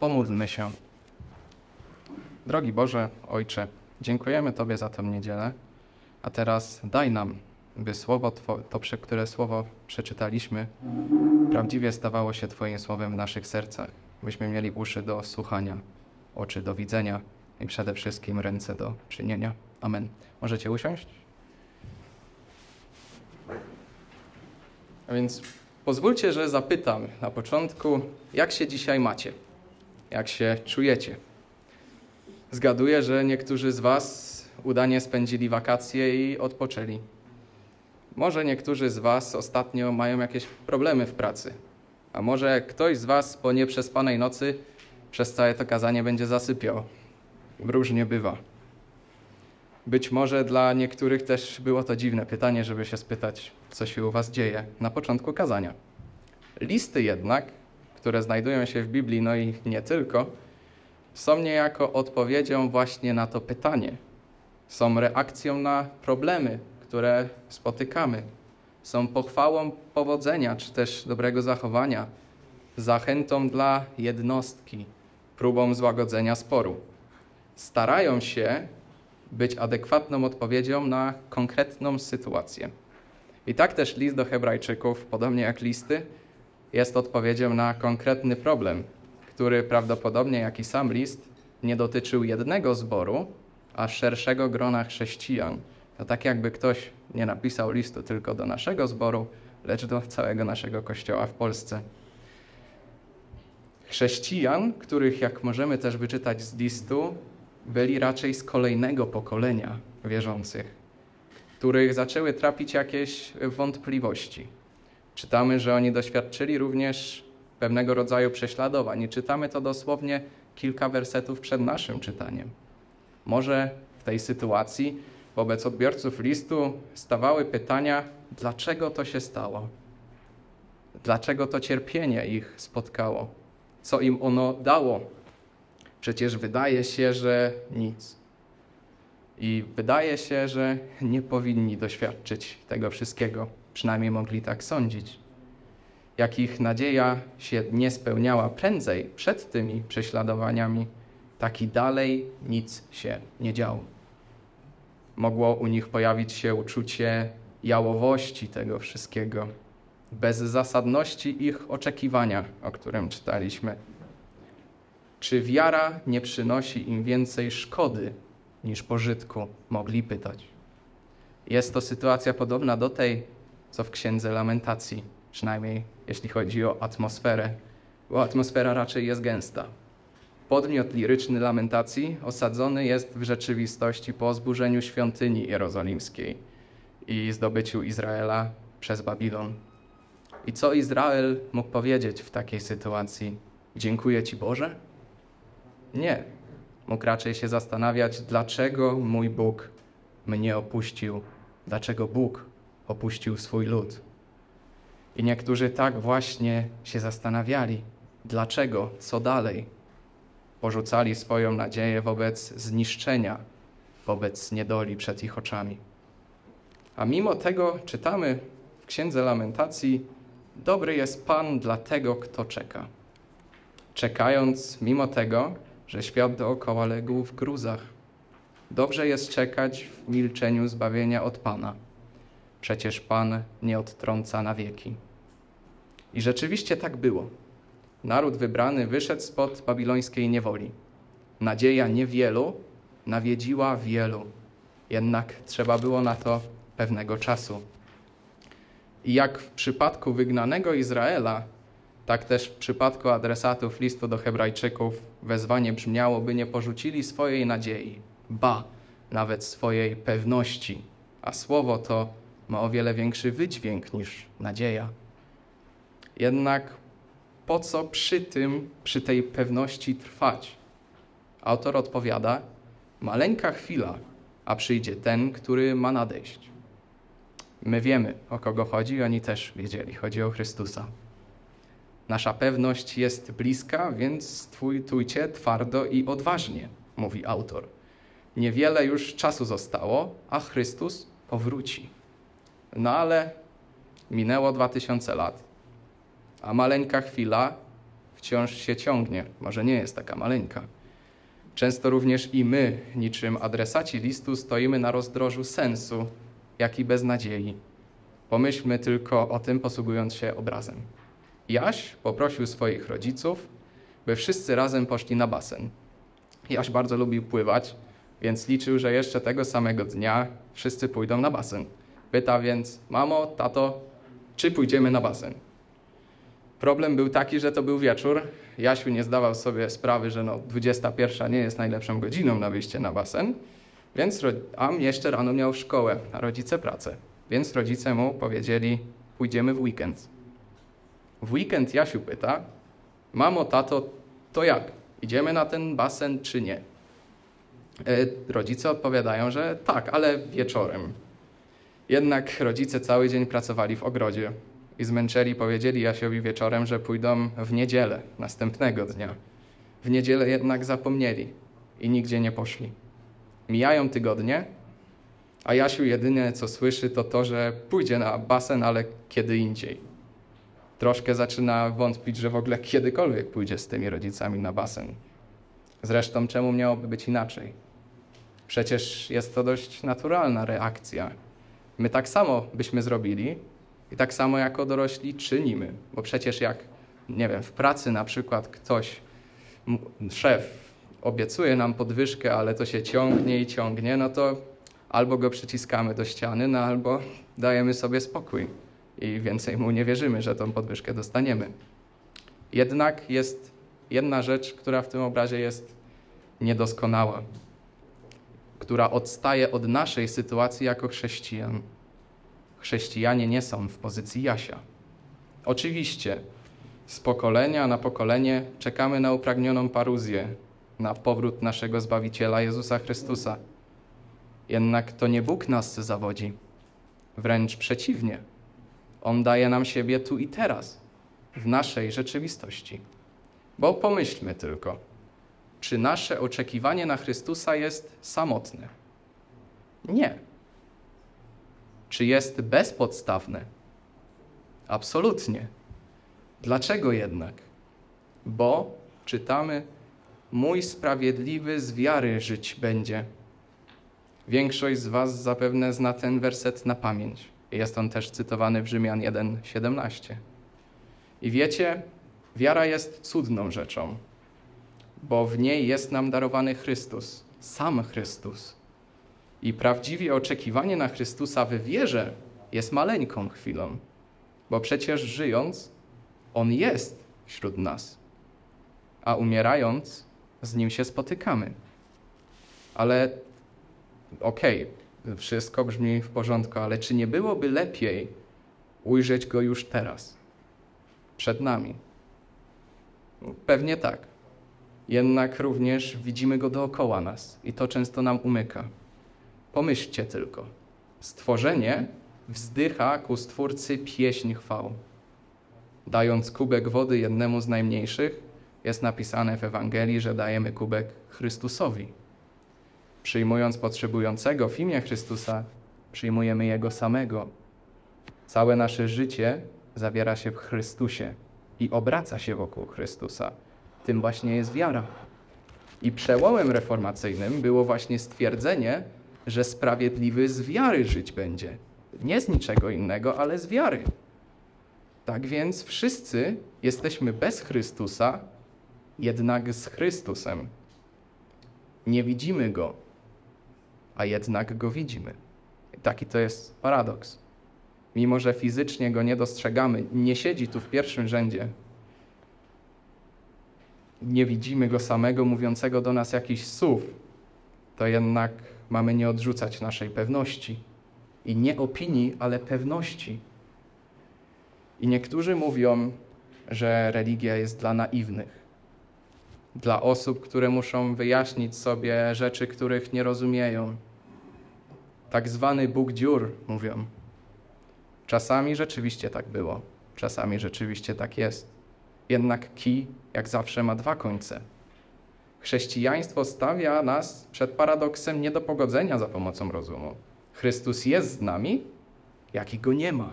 Pomódlmy się. Drogi Boże, Ojcze, dziękujemy Tobie za tę niedzielę, a teraz daj nam, by słowo, Two, to, które słowo przeczytaliśmy, prawdziwie stawało się Twoim słowem w naszych sercach, byśmy mieli uszy do słuchania, oczy do widzenia i przede wszystkim ręce do czynienia. Amen. Możecie usiąść? A więc pozwólcie, że zapytam na początku, jak się dzisiaj macie? Jak się czujecie? Zgaduję, że niektórzy z Was udanie spędzili wakacje i odpoczęli. Może niektórzy z Was ostatnio mają jakieś problemy w pracy, a może ktoś z Was po nieprzespanej nocy przez całe to kazanie będzie zasypiał. Różnie bywa. Być może dla niektórych też było to dziwne pytanie, żeby się spytać, co się u Was dzieje na początku kazania. Listy jednak, które znajdują się w Biblii, no i nie tylko, są niejako odpowiedzią właśnie na to pytanie. Są reakcją na problemy, które spotykamy. Są pochwałą powodzenia czy też dobrego zachowania, zachętą dla jednostki, próbą złagodzenia sporu. Starają się być adekwatną odpowiedzią na konkretną sytuację. I tak też list do Hebrajczyków, podobnie jak listy, jest odpowiedzią na konkretny problem, który prawdopodobnie, jak i sam list, nie dotyczył jednego zboru, a szerszego grona chrześcijan. To tak jakby ktoś nie napisał listu tylko do naszego zboru, lecz do całego naszego kościoła w Polsce. Chrześcijan, których, jak możemy też wyczytać z listu, byli raczej z kolejnego pokolenia wierzących, których zaczęły trapić jakieś wątpliwości. Czytamy, że oni doświadczyli również pewnego rodzaju prześladowań i czytamy to dosłownie kilka wersetów przed naszym czytaniem. Może w tej sytuacji wobec odbiorców listu stawały pytania, dlaczego to się stało? Dlaczego to cierpienie ich spotkało? Co im ono dało? Przecież wydaje się, że nic. I wydaje się, że nie powinni doświadczyć tego wszystkiego, przynajmniej mogli tak sądzić. Jak ich nadzieja się nie spełniała prędzej przed tymi prześladowaniami, tak i dalej nic się nie działo. Mogło u nich pojawić się uczucie jałowości tego wszystkiego, bezzasadności ich oczekiwania, o którym czytaliśmy. Czy wiara nie przynosi im więcej szkody niż pożytku? Mogli pytać. Jest to sytuacja podobna do tej, co w Księdze Lamentacji, przynajmniej jeśli chodzi o atmosferę, bo atmosfera raczej jest gęsta. Podmiot liryczny lamentacji osadzony jest w rzeczywistości po zburzeniu świątyni jerozolimskiej i zdobyciu Izraela przez Babilon. I co Izrael mógł powiedzieć w takiej sytuacji? Dziękuję Ci Boże? Nie. Mógł raczej się zastanawiać, dlaczego mój Bóg mnie opuścił, dlaczego Bóg opuścił swój lud. I niektórzy tak właśnie się zastanawiali, dlaczego, co dalej. Porzucali swoją nadzieję wobec zniszczenia, wobec niedoli przed ich oczami. A mimo tego czytamy w Księdze Lamentacji: Dobry jest Pan dla tego, kto czeka. Czekając, mimo tego, że świat dookoła legł w gruzach. Dobrze jest czekać w milczeniu zbawienia od Pana. Przecież Pan nie odtrąca na wieki. I rzeczywiście tak było. Naród wybrany wyszedł spod babilońskiej niewoli. Nadzieja niewielu nawiedziła wielu. Jednak trzeba było na to pewnego czasu. I jak w przypadku wygnanego Izraela, tak też w przypadku adresatów listu do Hebrajczyków wezwanie brzmiało, by nie porzucili swojej nadziei, ba, nawet swojej pewności, a słowo to ma o wiele większy wydźwięk niż nadzieja. Jednak po co przy tym, przy tej pewności trwać? Autor odpowiada: Maleńka chwila, a przyjdzie ten, który ma nadejść. My wiemy, o kogo chodzi, oni też wiedzieli. Chodzi o Chrystusa. Nasza pewność jest bliska, więc stójcie twardo i odważnie, mówi autor. Niewiele już czasu zostało, a Chrystus powróci. No ale minęło dwa tysiące lat, a maleńka chwila wciąż się ciągnie, może nie jest taka maleńka. Często również i my, niczym adresaci listu, stoimy na rozdrożu sensu, jak i beznadziei. Pomyślmy tylko o tym, posługując się obrazem. Jaś poprosił swoich rodziców, by wszyscy razem poszli na basen. Jaś bardzo lubił pływać, więc liczył, że jeszcze tego samego dnia wszyscy pójdą na basen. Pyta więc, mamo, tato, czy pójdziemy na basen? Problem był taki, że to był wieczór. Jasiu nie zdawał sobie sprawy, że no 21 nie jest najlepszą godziną na wyjście na basen, więc, a jeszcze rano miał szkołę, a rodzice pracę. Więc rodzice mu powiedzieli, pójdziemy w weekend. W weekend Jasiu pyta, mamo, tato, to jak? Idziemy na ten basen czy nie? E, rodzice odpowiadają, że tak, ale wieczorem. Jednak rodzice cały dzień pracowali w ogrodzie i zmęczeni powiedzieli Jasiowi wieczorem, że pójdą w niedzielę następnego dnia. W niedzielę jednak zapomnieli i nigdzie nie poszli. Mijają tygodnie, a Jasiu jedynie co słyszy to to, że pójdzie na basen, ale kiedy indziej. Troszkę zaczyna wątpić, że w ogóle kiedykolwiek pójdzie z tymi rodzicami na basen. Zresztą czemu miałoby być inaczej? Przecież jest to dość naturalna reakcja. My tak samo byśmy zrobili i tak samo jako dorośli czynimy, bo przecież jak, nie wiem, w pracy na przykład ktoś, szef obiecuje nam podwyżkę, ale to się ciągnie i ciągnie, no to albo go przyciskamy do ściany, no albo dajemy sobie spokój i więcej mu nie wierzymy, że tą podwyżkę dostaniemy. Jednak jest jedna rzecz, która w tym obrazie jest niedoskonała, która odstaje od naszej sytuacji jako chrześcijan. Chrześcijanie nie są w pozycji Jasia. Oczywiście z pokolenia na pokolenie czekamy na upragnioną paruzję, na powrót naszego Zbawiciela Jezusa Chrystusa. Jednak to nie Bóg nas zawodzi, wręcz przeciwnie. On daje nam siebie tu i teraz, w naszej rzeczywistości. Bo pomyślmy tylko, czy nasze oczekiwanie na Chrystusa jest samotne? Nie. Czy jest bezpodstawne? Absolutnie. Dlaczego jednak? Bo czytamy, mój sprawiedliwy z wiary żyć będzie. Większość z Was zapewne zna ten werset na pamięć. Jest on też cytowany w Rzymian 1:17. I wiecie, wiara jest cudną rzeczą, bo w niej jest nam darowany Chrystus, sam Chrystus. I prawdziwie oczekiwanie na Chrystusa w wierze jest maleńką chwilą, bo przecież żyjąc, On jest wśród nas, a umierając, z Nim się spotykamy. Ale okej, okay, wszystko brzmi w porządku, ale czy nie byłoby lepiej ujrzeć go już teraz, przed nami? Pewnie tak. Jednak również widzimy go dookoła nas i to często nam umyka. Pomyślcie tylko. Stworzenie wzdycha ku Stwórcy pieśń chwał. Dając kubek wody jednemu z najmniejszych, jest napisane w Ewangelii, że dajemy kubek Chrystusowi. Przyjmując potrzebującego w imię Chrystusa, przyjmujemy Jego samego. Całe nasze życie zawiera się w Chrystusie i obraca się wokół Chrystusa. Tym właśnie jest wiara. I przełomem reformacyjnym było właśnie stwierdzenie, że sprawiedliwy z wiary żyć będzie. Nie z niczego innego, ale z wiary. Tak więc wszyscy jesteśmy bez Chrystusa, jednak z Chrystusem. Nie widzimy Go, a jednak go widzimy. Taki to jest paradoks. Mimo, że fizycznie go nie dostrzegamy, nie siedzi tu w pierwszym rzędzie, nie widzimy go samego mówiącego do nas jakiś słów, to jednak mamy nie odrzucać naszej pewności. I nie opinii, ale pewności. I niektórzy mówią, że religia jest dla naiwnych, dla osób, które muszą wyjaśnić sobie rzeczy, których nie rozumieją, tak zwany Bóg dziur, mówią. Czasami rzeczywiście tak było, czasami rzeczywiście tak jest. Jednak kij, jak zawsze, ma dwa końce. Chrześcijaństwo stawia nas przed paradoksem nie do pogodzenia za pomocą rozumu. Chrystus jest z nami, jak i go nie ma.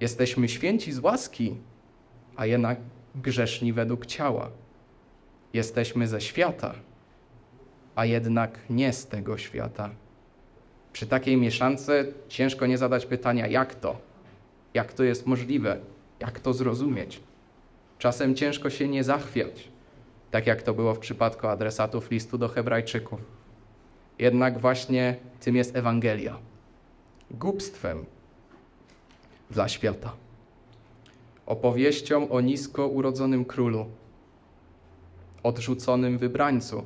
Jesteśmy święci z łaski, a jednak grzeszni według ciała. Jesteśmy ze świata, a jednak nie z tego świata. Przy takiej mieszance ciężko nie zadać pytania, jak to? Jak to jest możliwe? Jak to zrozumieć? Czasem ciężko się nie zachwiać, tak jak to było w przypadku adresatów listu do Hebrajczyków. Jednak właśnie tym jest Ewangelia głupstwem dla świata. Opowieścią o nisko urodzonym królu, odrzuconym wybrańcu,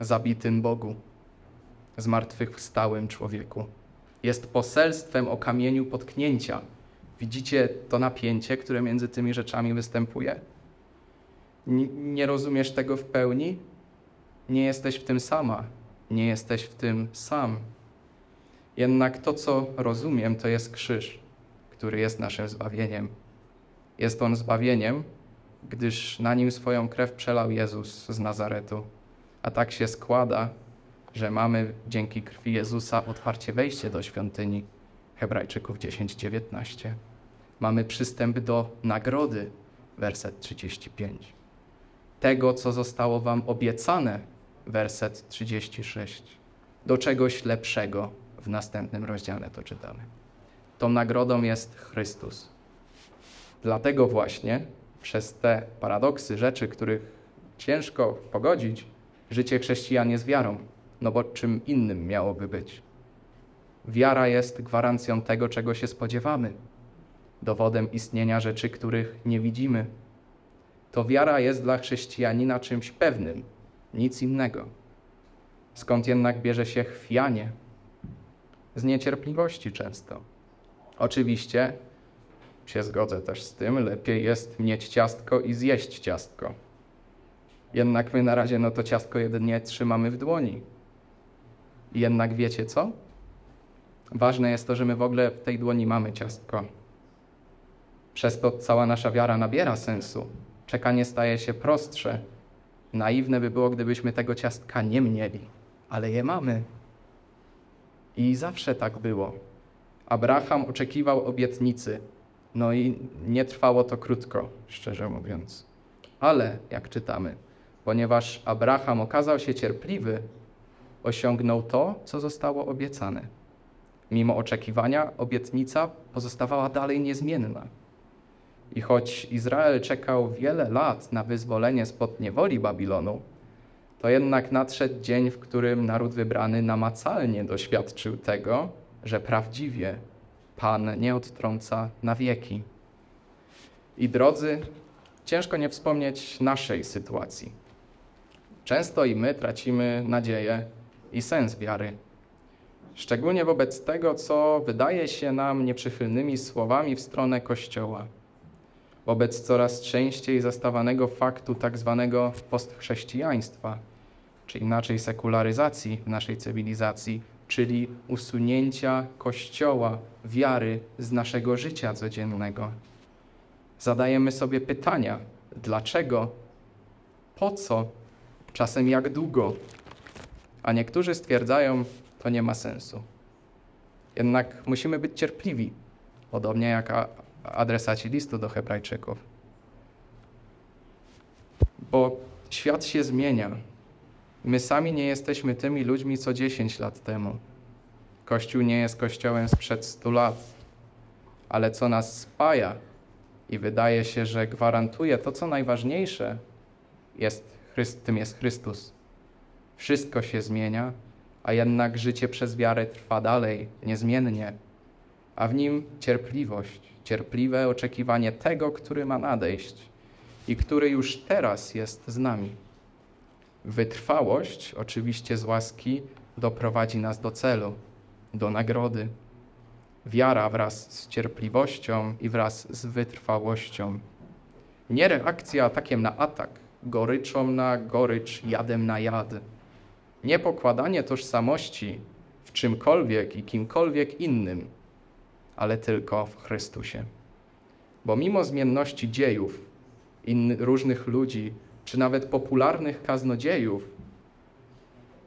zabitym Bogu, zmartwychwstałym człowieku. Jest poselstwem o kamieniu potknięcia. Widzicie to napięcie, które między tymi rzeczami występuje? nie rozumiesz tego w pełni? Nie jesteś w tym sama, nie jesteś w tym sam. Jednak to, co rozumiem, to jest krzyż, który jest naszym zbawieniem. Jest on zbawieniem, gdyż na nim swoją krew przelał Jezus z Nazaretu. A tak się składa, że mamy dzięki krwi Jezusa otwarcie wejście do świątyni. Hebrajczyków 10:19. Mamy przystęp do nagrody, werset 35. Tego, co zostało wam obiecane, werset 36. Do czegoś lepszego, w następnym rozdziale to czytamy. Tą nagrodą jest Chrystus. Dlatego właśnie przez te paradoksy, rzeczy, których ciężko pogodzić, życie chrześcijan jest wiarą, no bo czym innym miałoby być? Wiara jest gwarancją tego, czego się spodziewamy, dowodem istnienia rzeczy, których nie widzimy. To wiara jest dla chrześcijanina czymś pewnym, nic innego. Skąd jednak bierze się chwianie, z niecierpliwości często. Oczywiście się zgodzę też z tym, lepiej jest mieć ciastko i zjeść ciastko. Jednak my na razie no to ciastko jedynie trzymamy w dłoni. Jednak wiecie co? Ważne jest to, że my w ogóle w tej dłoni mamy ciastko. Przez to cała nasza wiara nabiera sensu. Czekanie staje się prostsze. Naiwne by było, gdybyśmy tego ciastka nie mieli, ale je mamy. I zawsze tak było. Abraham oczekiwał obietnicy, no i nie trwało to krótko, szczerze mówiąc. Ale, jak czytamy, ponieważ Abraham okazał się cierpliwy, osiągnął to, co zostało obiecane. Mimo oczekiwania, obietnica pozostawała dalej niezmienna. I choć Izrael czekał wiele lat na wyzwolenie spod niewoli Babilonu, to jednak nadszedł dzień, w którym naród wybrany namacalnie doświadczył tego, że prawdziwie Pan nie odtrąca na wieki. I drodzy, ciężko nie wspomnieć naszej sytuacji. Często i my tracimy nadzieję i sens wiary. Szczególnie wobec tego, co wydaje się nam nieprzychylnymi słowami w stronę Kościoła. Wobec coraz częściej zastawanego faktu tak zwanego postchrześcijaństwa – czy inaczej sekularyzacji w naszej cywilizacji, czyli usunięcia Kościoła, wiary z naszego życia codziennego. Zadajemy sobie pytania, dlaczego, po co, czasem jak długo, a niektórzy stwierdzają, to nie ma sensu. Jednak musimy być cierpliwi, podobnie jak adresaci listu do Hebrajczyków. Bo świat się zmienia, My sami nie jesteśmy tymi ludźmi co 10 lat temu. Kościół nie jest kościołem sprzed 100 lat, ale co nas spaja i wydaje się, że gwarantuje to, co najważniejsze, jest, tym jest Chrystus. Wszystko się zmienia, a jednak życie przez wiarę trwa dalej, niezmiennie, a w nim cierpliwość, cierpliwe oczekiwanie tego, który ma nadejść i który już teraz jest z nami. Wytrwałość, oczywiście z łaski, doprowadzi nas do celu, do nagrody. Wiara wraz z cierpliwością i wraz z wytrwałością. Nie reakcja atakiem na atak, goryczą na gorycz, jadem na jad. Nie pokładanie tożsamości w czymkolwiek i kimkolwiek innym, ale tylko w Chrystusie. Bo mimo zmienności dziejów, in, różnych ludzi, czy nawet popularnych kaznodziejów,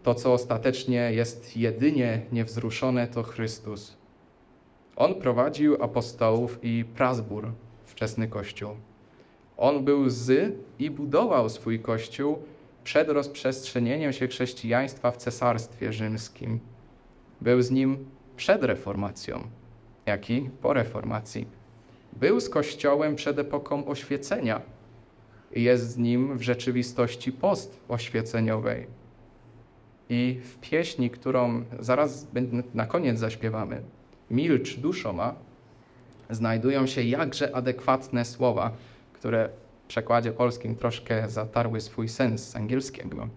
to, co ostatecznie jest jedynie niewzruszone, to Chrystus. On prowadził apostołów i prazbór, wczesny Kościół. On był z i budował swój kościół przed rozprzestrzenieniem się chrześcijaństwa w cesarstwie rzymskim. Był z nim przed reformacją, jak i po reformacji. Był z Kościołem przed epoką oświecenia i jest z nim w rzeczywistości post-oświeceniowej. I w pieśni, którą zaraz na koniec zaśpiewamy, Milcz duszo ma, znajdują się jakże adekwatne słowa, które w przekładzie polskim troszkę zatarły swój sens z angielskiego.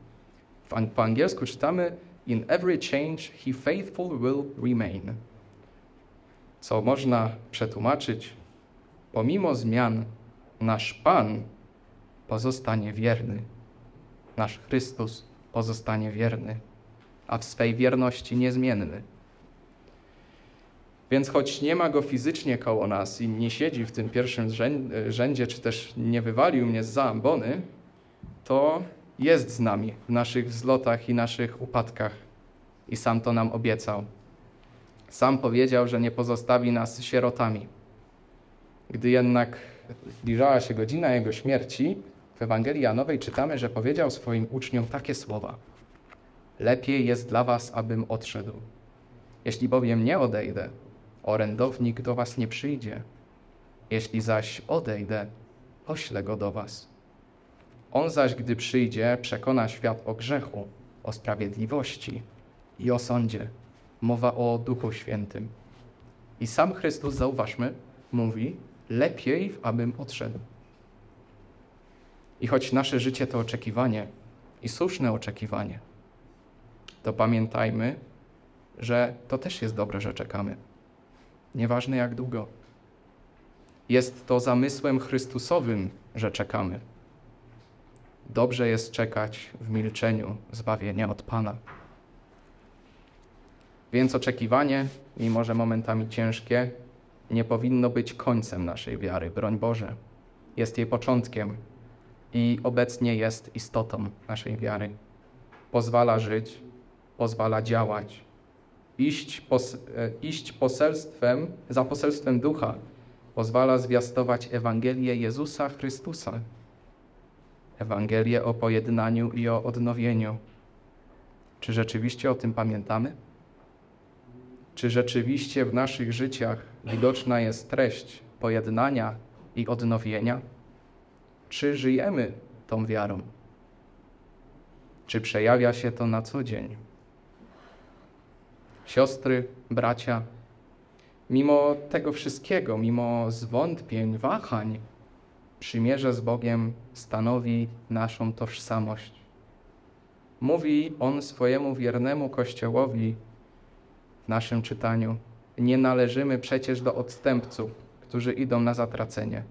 Po angielsku czytamy In every change he faithful will remain. Co można przetłumaczyć pomimo zmian nasz Pan pozostanie wierny. Nasz Chrystus pozostanie wierny, a w swej wierności niezmienny. Więc choć nie ma go fizycznie koło nas i nie siedzi w tym pierwszym rzędzie, czy też nie wywalił mnie z ambony, to jest z nami w naszych wzlotach i naszych upadkach. I sam to nam obiecał. Sam powiedział, że nie pozostawi nas sierotami. Gdy jednak zbliżała się godzina jego śmierci, w Ewangelii Janowej czytamy, że powiedział swoim uczniom takie słowa: Lepiej jest dla was, abym odszedł. Jeśli bowiem nie odejdę, orędownik do was nie przyjdzie. Jeśli zaś odejdę, poślę go do was. On zaś, gdy przyjdzie, przekona świat o grzechu, o sprawiedliwości i o sądzie. Mowa o Duchu Świętym. I sam Chrystus, zauważmy, mówi, lepiej, abym odszedł. I choć nasze życie to oczekiwanie i słuszne oczekiwanie, to pamiętajmy, że to też jest dobre, że czekamy. Nieważne jak długo. Jest to zamysłem Chrystusowym, że czekamy. Dobrze jest czekać w milczeniu zbawienia od Pana. Więc oczekiwanie, mimo że momentami ciężkie, nie powinno być końcem naszej wiary, broń Boże. Jest jej początkiem i obecnie jest istotą naszej wiary. Pozwala żyć, pozwala działać, iść, pos, e, iść poselstwem, za poselstwem ducha, pozwala zwiastować Ewangelię Jezusa Chrystusa, Ewangelię o pojednaniu i o odnowieniu. Czy rzeczywiście o tym pamiętamy? Czy rzeczywiście w naszych życiach widoczna jest treść pojednania i odnowienia? Czy żyjemy tą wiarą? Czy przejawia się to na co dzień? Siostry, bracia, mimo tego wszystkiego, mimo zwątpień, wahań, przymierze z Bogiem stanowi naszą tożsamość. Mówi on swojemu wiernemu Kościołowi naszym czytaniu: Nie należymy przecież do odstępców, którzy idą na zatracenie,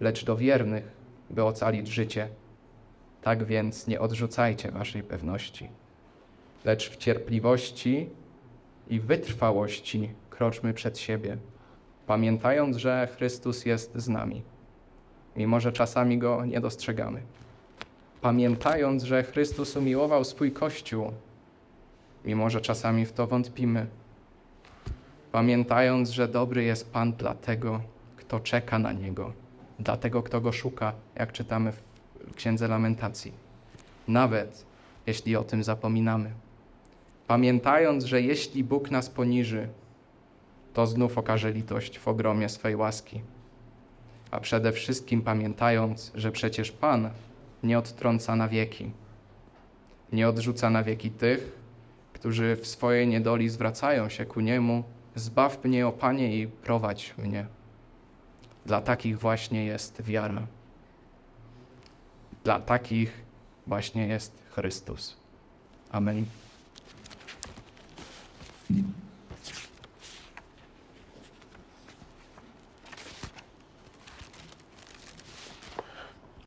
lecz do wiernych, by ocalić życie. Tak więc nie odrzucajcie waszej pewności, lecz w cierpliwości i wytrwałości kroczmy przed siebie, pamiętając, że Chrystus jest z nami, mimo że czasami go nie dostrzegamy. Pamiętając, że Chrystus umiłował swój Kościół, mimo że czasami w to wątpimy. Pamiętając, że dobry jest Pan dla tego, kto czeka na Niego dla tego, kto go szuka, jak czytamy w Księdze Lamentacji. Nawet jeśli o tym zapominamy. Pamiętając, że jeśli Bóg nas poniży, to znów okaże litość w ogromie swej łaski. A przede wszystkim pamiętając, że przecież Pan nie odtrąca na wieki. Nie odrzuca na wieki tych, którzy w swojej niedoli zwracają się ku Niemu, zbaw mnie, o Panie, i prowadź mnie. Dla takich właśnie jest wiara. Dla takich właśnie jest Chrystus. Amen.